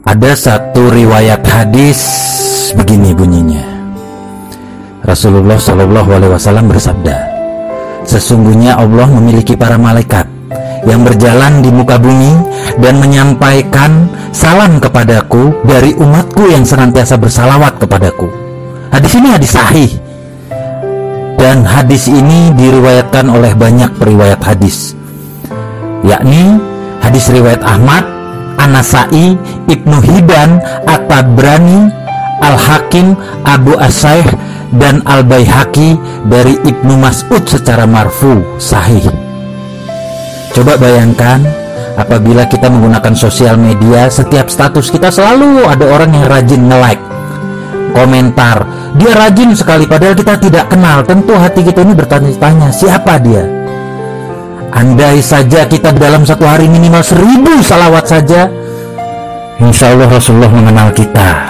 Ada satu riwayat hadis begini bunyinya. Rasulullah Shallallahu Alaihi Wasallam bersabda, sesungguhnya Allah memiliki para malaikat yang berjalan di muka bumi dan menyampaikan salam kepadaku dari umatku yang senantiasa bersalawat kepadaku. Hadis ini hadis sahih dan hadis ini diriwayatkan oleh banyak periwayat hadis yakni hadis riwayat Ahmad, Anasai, Ibnu Hibban, At-Tabrani, Al-Hakim, Abu Asaih, dan Al-Baihaqi dari Ibnu Mas'ud secara marfu sahih. Coba bayangkan apabila kita menggunakan sosial media, setiap status kita selalu ada orang yang rajin nge-like, komentar. Dia rajin sekali padahal kita tidak kenal. Tentu hati kita ini bertanya-tanya, siapa dia? Andai saja kita dalam satu hari minimal seribu salawat saja, insya Allah Rasulullah mengenal kita.